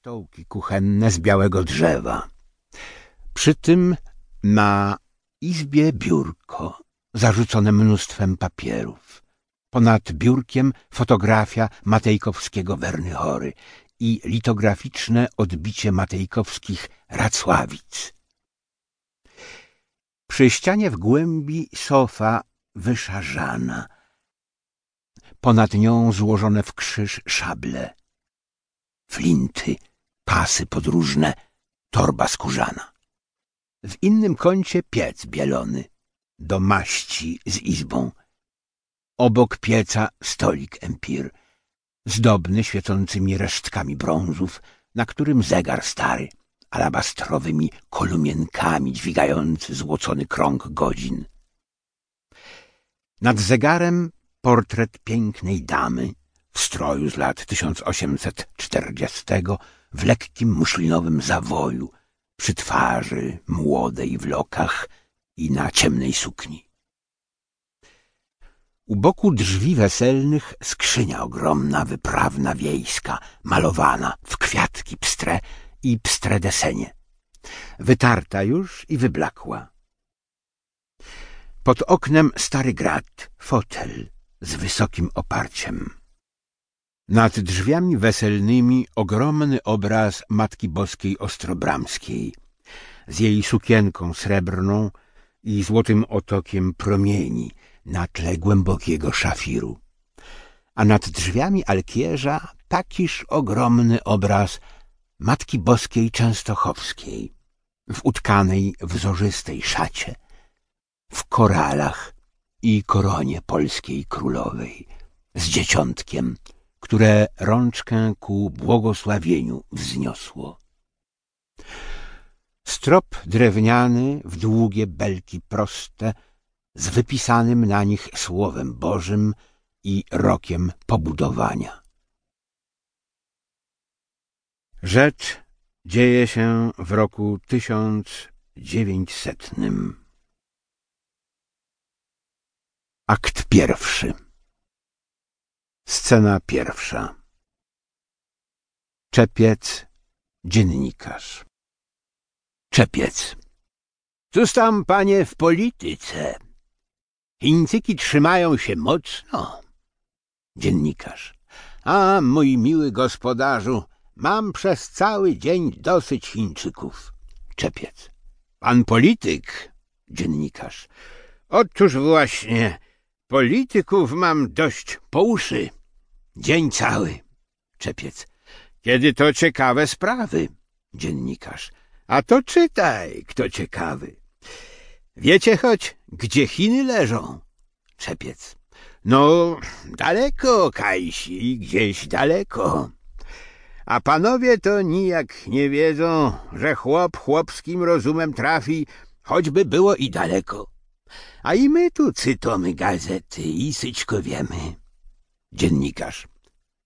stołki kuchenne z białego drzewa. Przy tym na izbie biurko zarzucone mnóstwem papierów. Ponad biurkiem fotografia Matejkowskiego Wernychory i litograficzne odbicie Matejkowskich Racławic. Przy ścianie w głębi sofa wyszarzana. Ponad nią złożone w krzyż szable. Flinty, pasy podróżne, torba skórzana. W innym kącie piec bielony, do maści z izbą. Obok pieca stolik empir, zdobny świecącymi resztkami brązów, na którym zegar stary, alabastrowymi kolumienkami dźwigający złocony krąg godzin. Nad zegarem portret pięknej damy w stroju z lat 1840 w lekkim muszlinowym zawoju, przy twarzy młodej w lokach i na ciemnej sukni. U boku drzwi weselnych skrzynia ogromna, wyprawna, wiejska, malowana w kwiatki pstre i pstre desenie. Wytarta już i wyblakła. Pod oknem stary grat, fotel z wysokim oparciem. Nad drzwiami weselnymi ogromny obraz Matki Boskiej Ostrobramskiej z jej sukienką srebrną i złotym otokiem promieni na tle głębokiego szafiru. A nad drzwiami alkierza takiż ogromny obraz Matki Boskiej Częstochowskiej w utkanej wzorzystej szacie, w koralach i koronie polskiej królowej z dzieciątkiem które rączkę ku błogosławieniu wzniosło. Strop drewniany w długie belki proste, z wypisanym na nich słowem Bożym i rokiem pobudowania. Rzecz dzieje się w roku tysiąc dziewięćsetnym. Akt pierwszy Scena pierwsza Czepiec, dziennikarz Czepiec Cóż tam, panie, w polityce? Chińczyki trzymają się mocno. Dziennikarz A, mój miły gospodarzu, mam przez cały dzień dosyć Chińczyków. Czepiec Pan polityk? Dziennikarz Otóż właśnie, polityków mam dość po uszy. Dzień cały. Czepiec. Kiedy to ciekawe sprawy. Dziennikarz. A to czytaj, kto ciekawy. Wiecie choć, gdzie Chiny leżą? Czepiec. No, daleko, Kajsi, gdzieś daleko. A panowie to nijak nie wiedzą, że chłop chłopskim rozumem trafi, choćby było i daleko. A i my tu cytomy gazety i syćko wiemy. Dziennikarz.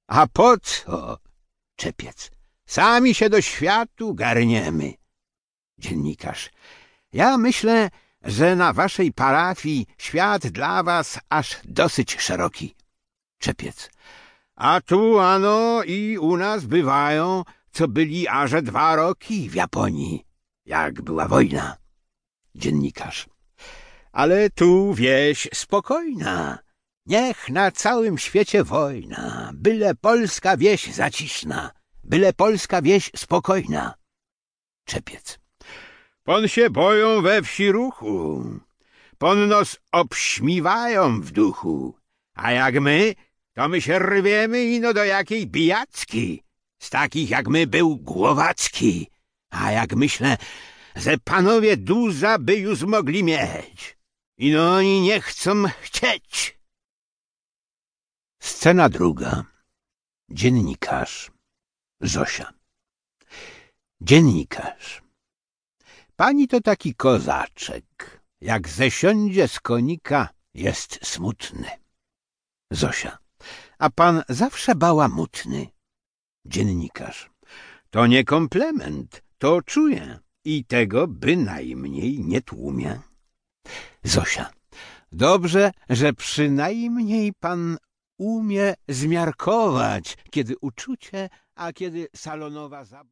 A po co? Czepiec. Sami się do światu garniemy. Dziennikarz. Ja myślę, że na waszej parafii świat dla was aż dosyć szeroki. Czepiec. A tu ano i u nas bywają, co byli aże dwa roki w Japonii, jak była wojna. Dziennikarz. Ale tu wieś spokojna, Niech na całym świecie wojna, byle polska wieś zaciszna, byle polska wieś spokojna. Czepiec. Pon się boją we wsi ruchu, pon nos obśmiwają w duchu, a jak my, to my się rwiemy ino do jakiej bijacki, z takich jak my był Głowacki, a jak myślę, że panowie duza by już mogli mieć, ino oni nie chcą chcieć. Scena druga. Dziennikarz. Zosia. Dziennikarz. Pani to taki kozaczek. Jak zesiądzie z konika, jest smutny. Zosia. A pan zawsze bałamutny. Dziennikarz. To nie komplement, to czuję i tego bynajmniej nie tłumię. Zosia. Dobrze, że przynajmniej pan umie zmiarkować, kiedy uczucie A kiedy salonowa zabawa